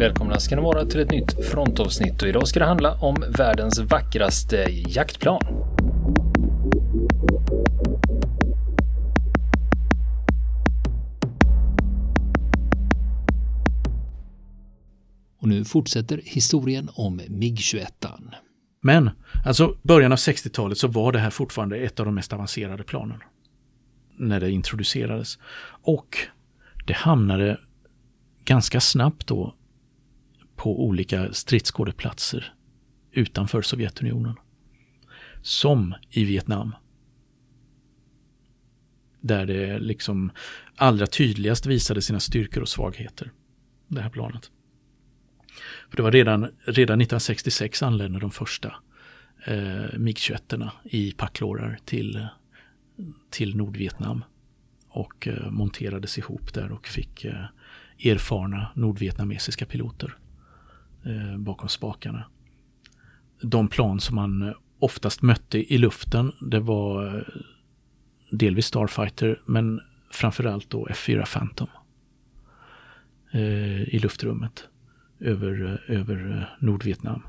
Välkomna ska ni vara till ett nytt frontavsnitt och idag ska det handla om världens vackraste jaktplan. Och nu fortsätter historien om MIG-21. Men, alltså början av 60-talet så var det här fortfarande ett av de mest avancerade planen. När det introducerades. Och det hamnade ganska snabbt då på olika stridsskådeplatser utanför Sovjetunionen. Som i Vietnam. Där det liksom allra tydligast visade sina styrkor och svagheter. Det här planet. För det var redan, redan 1966 anlände de första eh, MiG-21 i packlårar till, till Nordvietnam. Och eh, monterades ihop där och fick eh, erfarna nordvietnamesiska piloter eh, bakom spakarna. De plan som man eh, oftast mötte i luften det var eh, delvis Starfighter men framförallt då F4 Phantom eh, i luftrummet över, eh, över Nordvietnam.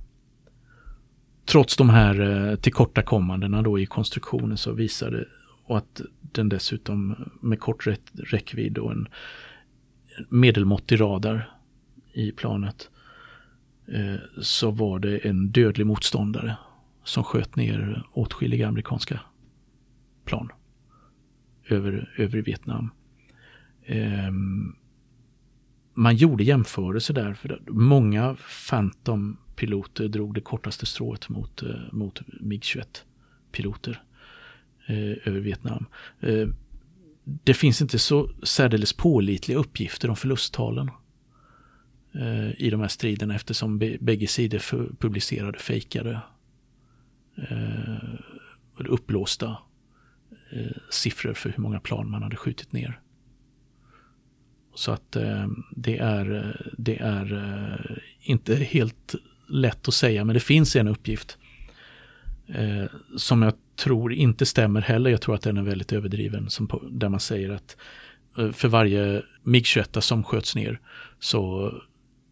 Trots de här tillkortakommandena då i konstruktionen så visade och att den dessutom med kort räckvidd och en medelmåttig radar i planet Eh, så var det en dödlig motståndare som sköt ner åtskilliga amerikanska plan över, över Vietnam. Ehm, man gjorde jämförelser där, för många Phantom-piloter drog det kortaste strået mot, eh, mot MiG-21-piloter eh, över Vietnam. Ehm, det finns inte så särdeles pålitliga uppgifter om förlusttalen eh, Eh, i de här striderna eftersom bägge sidor publicerade fejkade eh, upplåsta eh, siffror för hur många plan man hade skjutit ner. Så att eh, det är, det är eh, inte helt lätt att säga men det finns en uppgift eh, som jag tror inte stämmer heller. Jag tror att den är väldigt överdriven som på, där man säger att eh, för varje MIG-21 som sköts ner så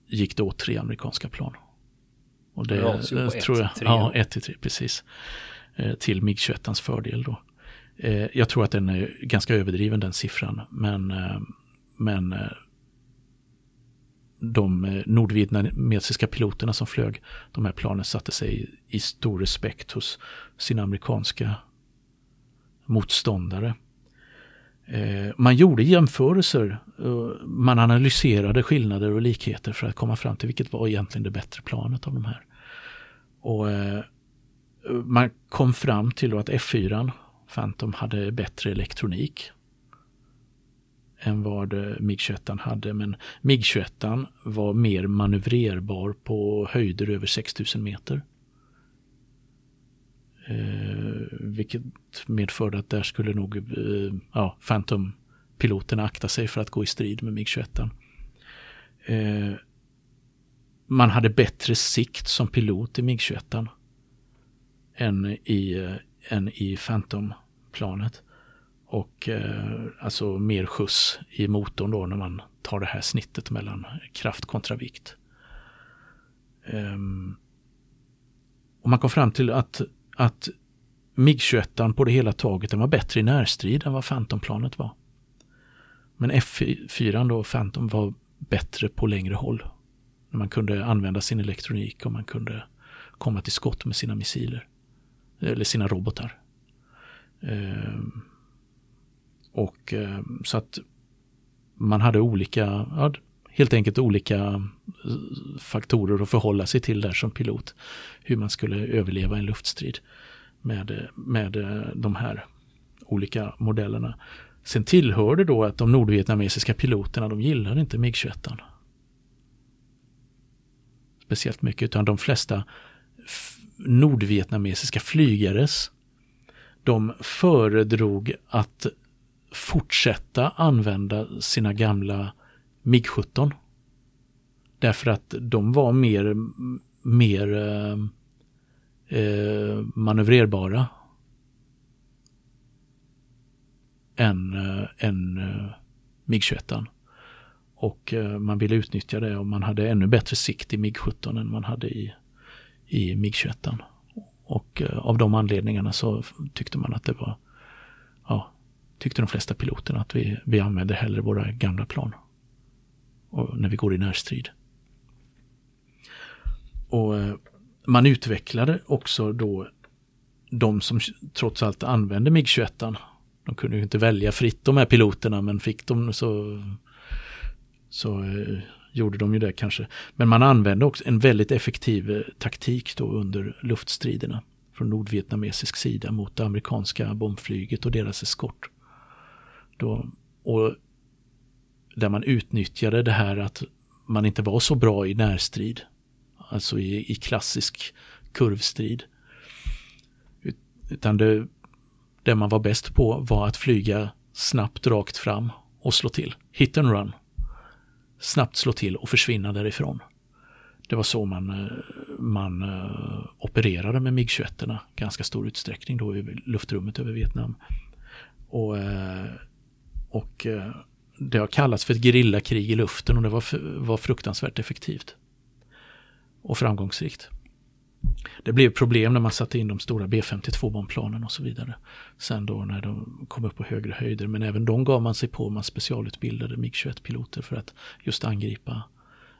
gick det åt tre amerikanska plan. Och det, det tror jag, ja, 1 till 3 precis. Eh, till MIG-21 fördel då. Eh, jag tror att den är ganska överdriven den siffran, men, eh, men de nordvietnamesiska piloterna som flög de här planen satte sig i stor respekt hos sina amerikanska motståndare. Eh, man gjorde jämförelser, eh, man analyserade skillnader och likheter för att komma fram till vilket var egentligen det bättre planet av de här. Och eh, man kom fram till att F4, Phantom, hade bättre elektronik än vad MIG-21 hade. Men MIG-21 var mer manövrerbar på höjder över 6000 meter. Eh, vilket medförde att där skulle nog eh, ja, Phantom-piloterna akta sig för att gå i strid med MiG-21. Eh, man hade bättre sikt som pilot i MiG-21 än i, eh, än i Phantom-planet. Och eh, alltså mer skjuts i motorn då när man tar det här snittet mellan kraft kontra vikt. Um, och man kom fram till att att MiG-21 på det hela taget den var bättre i närstrid än vad Phantom-planet var. Men F4 då, Phantom, var bättre på längre håll. När man kunde använda sin elektronik och man kunde komma till skott med sina missiler. Eller sina robotar. Ehm, och ehm, så att man hade olika, ja, helt enkelt olika eh, faktorer att förhålla sig till där som pilot. Hur man skulle överleva en luftstrid med, med eh, de här olika modellerna. Sen tillhörde då att de nordvietnamesiska piloterna, de gillade inte MiG-21. Speciellt mycket, utan de flesta nordvietnamesiska flygares, de föredrog att fortsätta använda sina gamla MIG-17. Därför att de var mer, mer eh, eh manövrerbara än, eh, än eh, MIG-21. Och eh, man ville utnyttja det och man hade ännu bättre sikt i MIG-17 än man hade i, i MIG-21. Och eh, av de anledningarna så tyckte man att det var, ja, tyckte de flesta piloterna att vi, vi använde hellre våra gamla plan när vi går i närstrid. Och eh, man utvecklade också då de som trots allt använde MIG-21. De kunde ju inte välja fritt de här piloterna men fick de så, så eh, gjorde de ju det kanske. Men man använde också en väldigt effektiv eh, taktik då under luftstriderna från nordvietnamesisk sida mot det amerikanska bombflyget och deras eskort. Då, och där man utnyttjade det här att man inte var så bra i närstrid. Alltså i, i klassisk kurvstrid. Utan det, det man var bäst på var att flyga snabbt rakt fram och slå till. Hit and run. Snabbt slå till och försvinna därifrån. Det var så man, eh, man eh, opererade med MIG-21 ganska stor utsträckning då i luftrummet över Vietnam. Och, eh, och det har kallats för ett gerillakrig i luften och det var, var fruktansvärt effektivt. Och framgångsrikt. Det blev problem när man satte in de stora B52-bombplanen och så vidare. Sen då när de kom upp på högre höjder. Men även de gav man sig på. Man specialutbildade MIG-21-piloter för att just angripa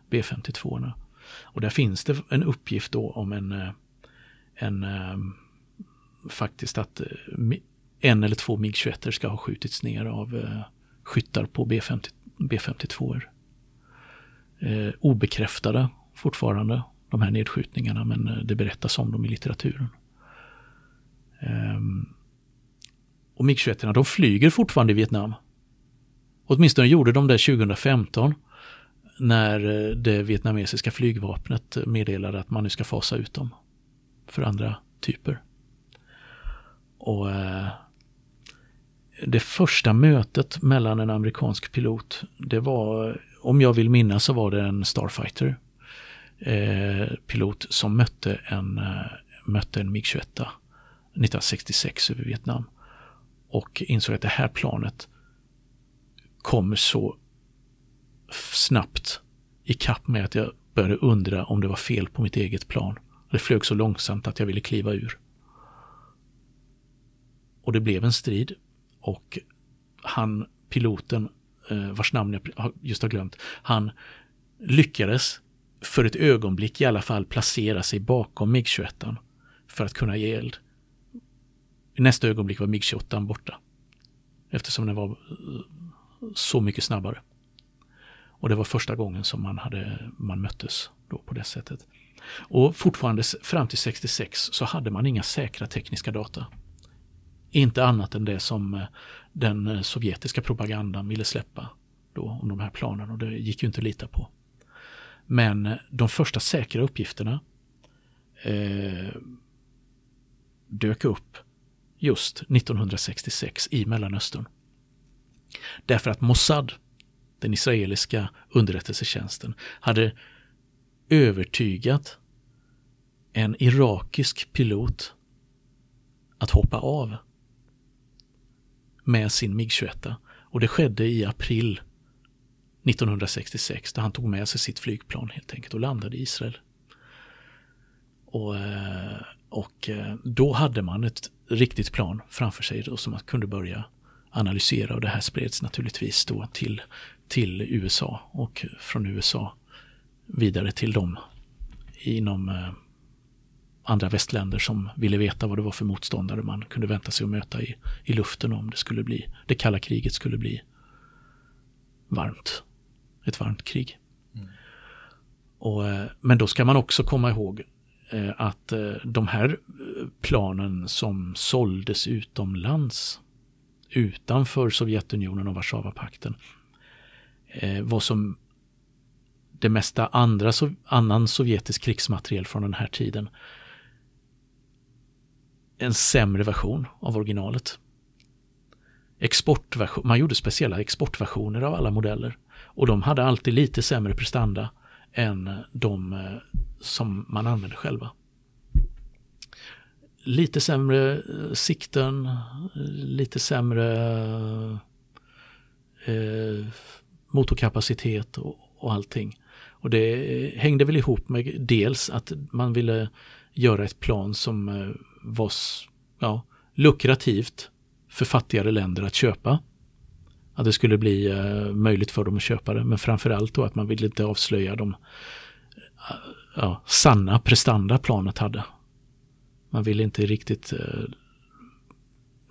B52-orna. Och där finns det en uppgift då om en, eh, en eh, faktiskt att eh, en eller två MIG-21 ska ha skjutits ner av skyttar på B50, B52. Eh, obekräftade fortfarande de här nedskjutningarna men eh, det berättas om dem i litteraturen. Eh, och MiG-21 de flyger fortfarande i Vietnam. Åtminstone gjorde de det 2015 när eh, det vietnamesiska flygvapnet meddelade att man nu ska fasa ut dem för andra typer. Och eh, det första mötet mellan en amerikansk pilot, det var, om jag vill minnas så var det en Starfighter eh, pilot som mötte en, eh, mötte en MiG-21 1966 över Vietnam. Och insåg att det här planet kommer så snabbt i kapp med att jag började undra om det var fel på mitt eget plan. Det flög så långsamt att jag ville kliva ur. Och det blev en strid och han, piloten, eh, vars namn jag just har glömt, han lyckades för ett ögonblick i alla fall placera sig bakom MIG-21 för att kunna ge eld. I nästa ögonblick var MIG-28 borta. Eftersom den var eh, så mycket snabbare. Och det var första gången som man, hade, man möttes då på det sättet. Och fortfarande fram till 66 så hade man inga säkra tekniska data. Inte annat än det som eh, den eh, sovjetiska propagandan ville släppa då om de här planen och det gick ju inte att lita på. Men eh, de första säkra uppgifterna eh, dök upp just 1966 i Mellanöstern. Därför att Mossad, den israeliska underrättelsetjänsten, hade övertygat en irakisk pilot att hoppa av med sin MiG-21. Och det skedde i april 1966 där han tog med sig sitt flygplan helt enkelt och landade i Israel. Och, eh, och eh, då hade man ett riktigt plan framför sig då som man kunde börja analysera och det här spreds naturligtvis då till, till USA och från USA vidare till dem inom eh, andra västländer som ville veta vad det var för motståndare man kunde vänta sig att möta i, i luften om det skulle bli, det kalla kriget skulle bli varmt ett varmt krig. Mm. Och, eh, men då ska man också komma ihåg eh, att eh, de här planen som såldes utomlands utanför Sovjetunionen och Warszawapakten var som det mesta andra, annan sovjetisk krigsmateriel från den här tiden en sämre version av originalet. Exportversion, man gjorde speciella exportversioner av alla modeller. Och de hade alltid lite sämre prestanda än de eh, som man använde själva. Lite sämre eh, sikten, eh, lite sämre eh, motorkapacitet och, och allting. Och det hängde väl ihop med dels att man ville göra ett plan som var ja, lukrativt för fattigare länder att köpa. Att det skulle bli eh, möjligt för dem att köpa det. Men framförallt då att man ville inte avslöja de eh, ja, sanna prestanda planet hade. Man ville inte riktigt eh,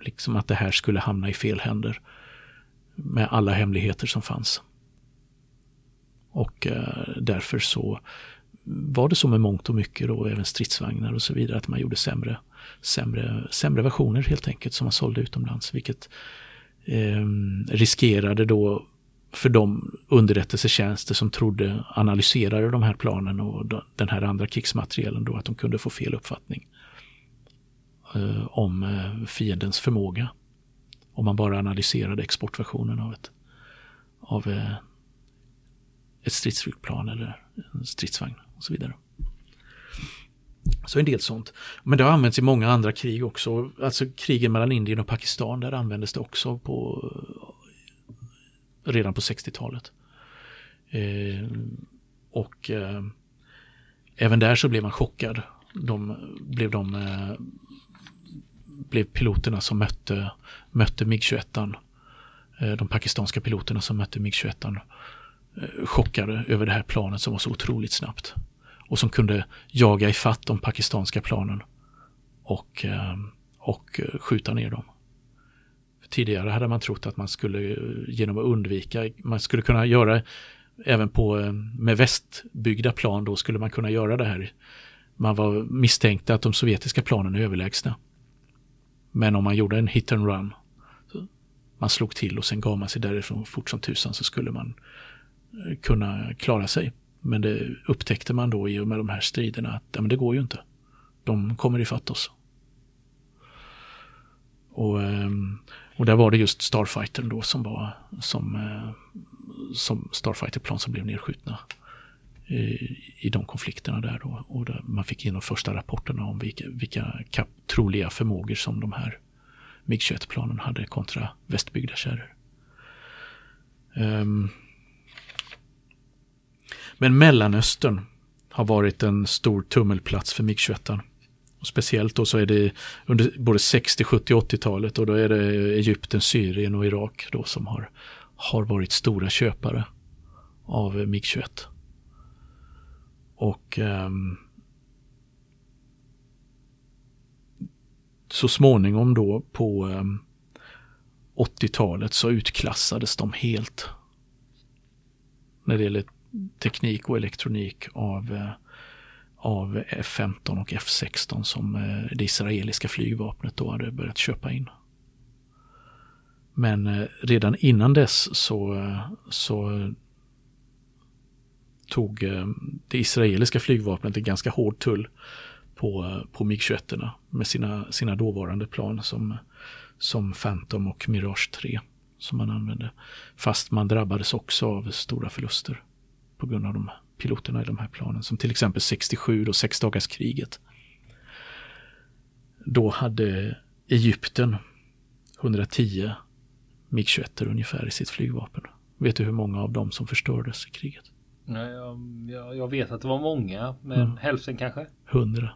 liksom att det här skulle hamna i fel händer. Med alla hemligheter som fanns. Och därför så var det så med mångt och mycket då, även stridsvagnar och så vidare, att man gjorde sämre, sämre, sämre versioner helt enkelt som man sålde utomlands, vilket eh, riskerade då för de underrättelsetjänster som trodde, analyserade de här planen och den här andra krigsmaterielen då, att de kunde få fel uppfattning eh, om eh, fiendens förmåga. Om man bara analyserade exportversionen av ett, av eh, ett stridsflygplan eller en stridsvagn och så vidare. Så en del sånt. Men det har använts i många andra krig också. Alltså krigen mellan Indien och Pakistan, där användes det också på redan på 60-talet. Eh, och eh, även där så blev man chockad. De blev de eh, blev piloterna som mötte, mötte MiG-21. Eh, de pakistanska piloterna som mötte MiG-21 eh, chockade över det här planet som var så otroligt snabbt och som kunde jaga ifatt de pakistanska planen och, ehm, och eh, skjuta ner dem. Tidigare hade man trott att man skulle eh, genom att undvika, man skulle kunna göra även på, eh, med västbyggda plan då skulle man kunna göra det här. Man var misstänkte att de sovjetiska planen är överlägsna. Men om man gjorde en hit and run, man slog till och sen gav man sig därifrån fort som tusan så skulle man kunna klara sig. Men det upptäckte man då i och med de här striderna att ja, men det går ju inte. De kommer ifatt oss. Och, ehm, och där var det just Starfighter då som var som, eh, som Starfighter-plan som blev nedskjutna i, i de konflikterna där då. Och där man fick in de första rapporterna om vilka, vilka troliga förmågor som de här MiG-21-planen hade kontra västbyggda kärror. Um, men Mellanöstern har varit en stor tummelplats för MiG-21. Och speciellt då så är det under både 60, 70, och 80-talet och då är det Egypten, Syrien och Irak då som har, har varit stora köpare av MiG-21. Och um, så småningom då på ehm, um, 80-talet så utklassades de helt. När det gäller teknik och elektronik av, eh, av F-15 och F-16 som eh, det israeliska flygvapnet då hade börjat köpa in. Men eh, redan innan dess så, så tog det israeliska flygvapnet en ganska hård tull på, på MiG-21 med sina, sina dåvarande plan som, som Phantom och Mirage 3 som man använde. Fast man drabbades också av stora förluster på grund av de piloterna i de här planen. Som till exempel 67 då, sexdagarskriget. Då hade Egypten 110 MiG-21 ungefär i sitt flygvapen. Vet du hur många av dem som förstördes i kriget? Nej, jag, jag vet att det var många, men mm. hälften kanske? 100.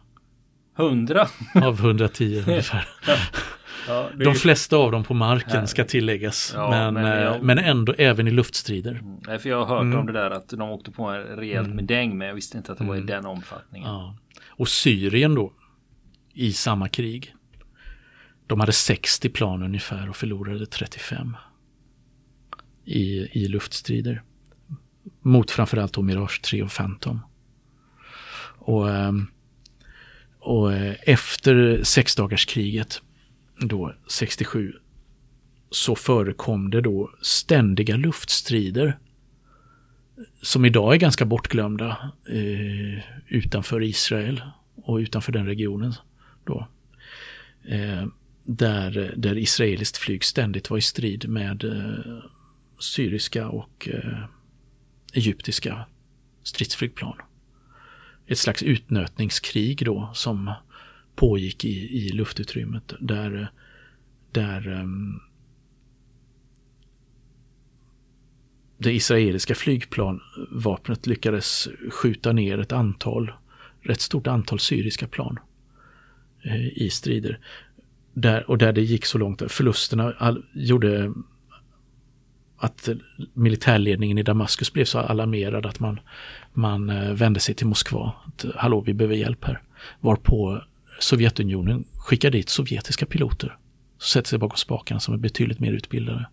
100? Av 110 ungefär. Ja, är... De flesta av dem på marken ja. ska tilläggas. Ja, men, men, jag... Eh, men, ändå även i luftstrider. Mm. För jag har hört mm. om det där att de åkte på en rejält mm. med däng men jag visste inte att det var i mm. den omfattningen. Ja. Och Syrien då, i samma krig. De hade 60 plan ungefär och förlorade 35 i, i luftstrider. Mot framförallt då Mirage 3 och Phantom. Och, ehm, och eh, efter sexdagarskriget då 67 så förekom det då ständiga luftstrider som idag är ganska bortglömda eh, utanför Israel och utanför den regionen. Då. Eh, där, där israeliskt flyg ständigt var i strid med eh, syriska och eh, egyptiska stridsflygplan. Ett slags utnötningskrig då som pågick i, i luftutrymmet där, där, um, det israeliska flygplanvapnet lyckades skjuta ner ett antal, rätt stort antal syriska plan eh, i strider. Där, och där det gick så långt, förlusterna all, gjorde att militärledningen i Damaskus blev så alarmerad att man, man eh, vände sig till Moskva. Att, Hallå, vi behöver hjälp här. Varpå Sovjetunionen skickar dit sovjetiska piloter. Som sätter sig bakom spakarna som är betydligt mer utbildade.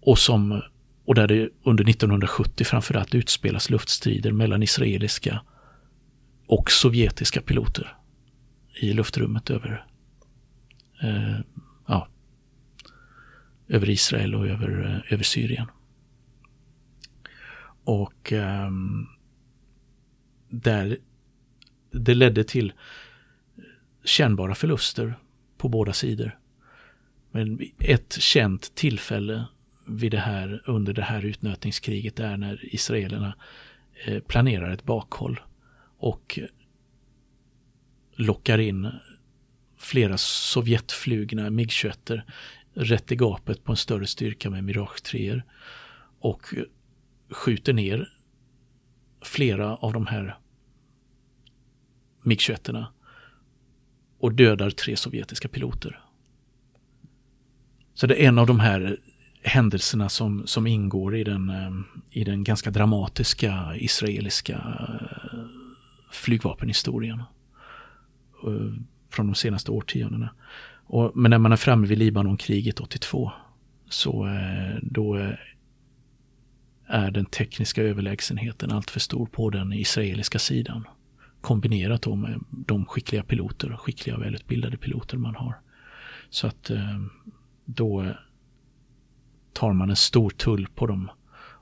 Och, som, och där det under 1970 framförallt utspelas luftstrider mellan israeliska och sovjetiska piloter i luftrummet över, eh, ja, över Israel och över, eh, över Syrien. Och eh, där det ledde till kännbara förluster på båda sidor. Men ett känt tillfälle vid det här, under det här utnötningskriget är när israelerna eh, planerar ett bakhåll och lockar in flera Sovjetflugna MIG-21 rätt i gapet på en större styrka med Mirage 3 och skjuter ner flera av de här MIG-21 och dödar tre sovjetiska piloter. Så det är en av de här händelserna som, som ingår i den, eh, i den ganska dramatiska israeliska eh, flygvapenhistorien eh, från de senaste årtiondena. Och, men när man är framme vid Libanonkriget 82 så då är den tekniska överlägsenheten alltför stor på den israeliska sidan. Kombinerat då med de skickliga piloter, skickliga och välutbildade piloter man har. Så att eh, då tar man en stor tull på de,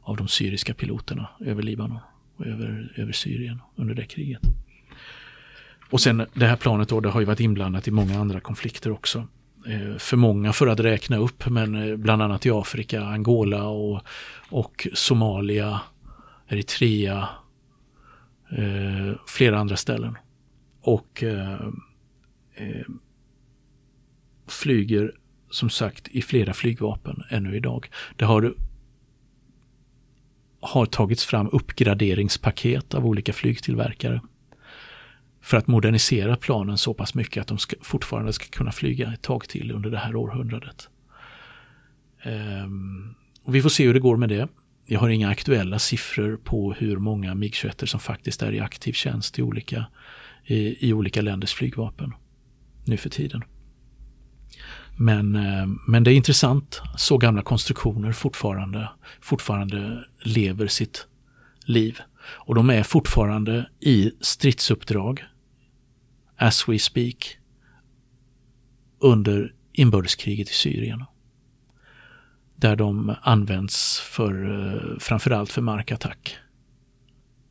av de syriska piloterna över Libanon och över, över Syrien under det kriget. Och sen det här planet då, det har ju varit inblandat i många andra konflikter också. Eh, för många för att räkna upp, men eh, bland annat i Afrika, Angola och, och Somalia, Eritrea, eh, flera andra ställen. Och eh, eh flyger som sagt i flera flygvapen ännu idag. Det har, har tagits fram uppgraderingspaket av olika flygtillverkare för att modernisera planen så pass mycket att de ska, fortfarande ska kunna flyga ett tag till under det här århundradet. Ehm, och vi får se hur det går med det. Jag har inga aktuella siffror på hur många MIG-21 som faktiskt är i aktiv tjänst i olika, i, i olika länders flygvapen nu för tiden. Men, eh, men det är intressant, så gamla konstruktioner fortfarande, fortfarande lever sitt liv. Och de är fortfarande i stridsuppdrag, as we speak, under inbördeskriget i Syrien. Där de används för, eh, framförallt för markattack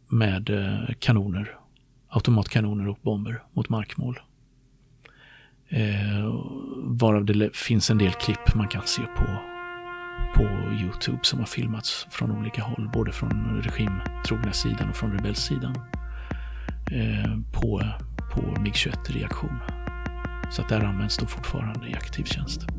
med eh, kanoner, automatkanoner och bomber mot markmål. Eh, varav det finns en del klipp man kan se på, på Youtube som har filmats från olika håll. Både från regimtrogna sidan och från rebellsidan. Eh, på, på MIG-21 reaktion. Så att där används de fortfarande i aktiv tjänst.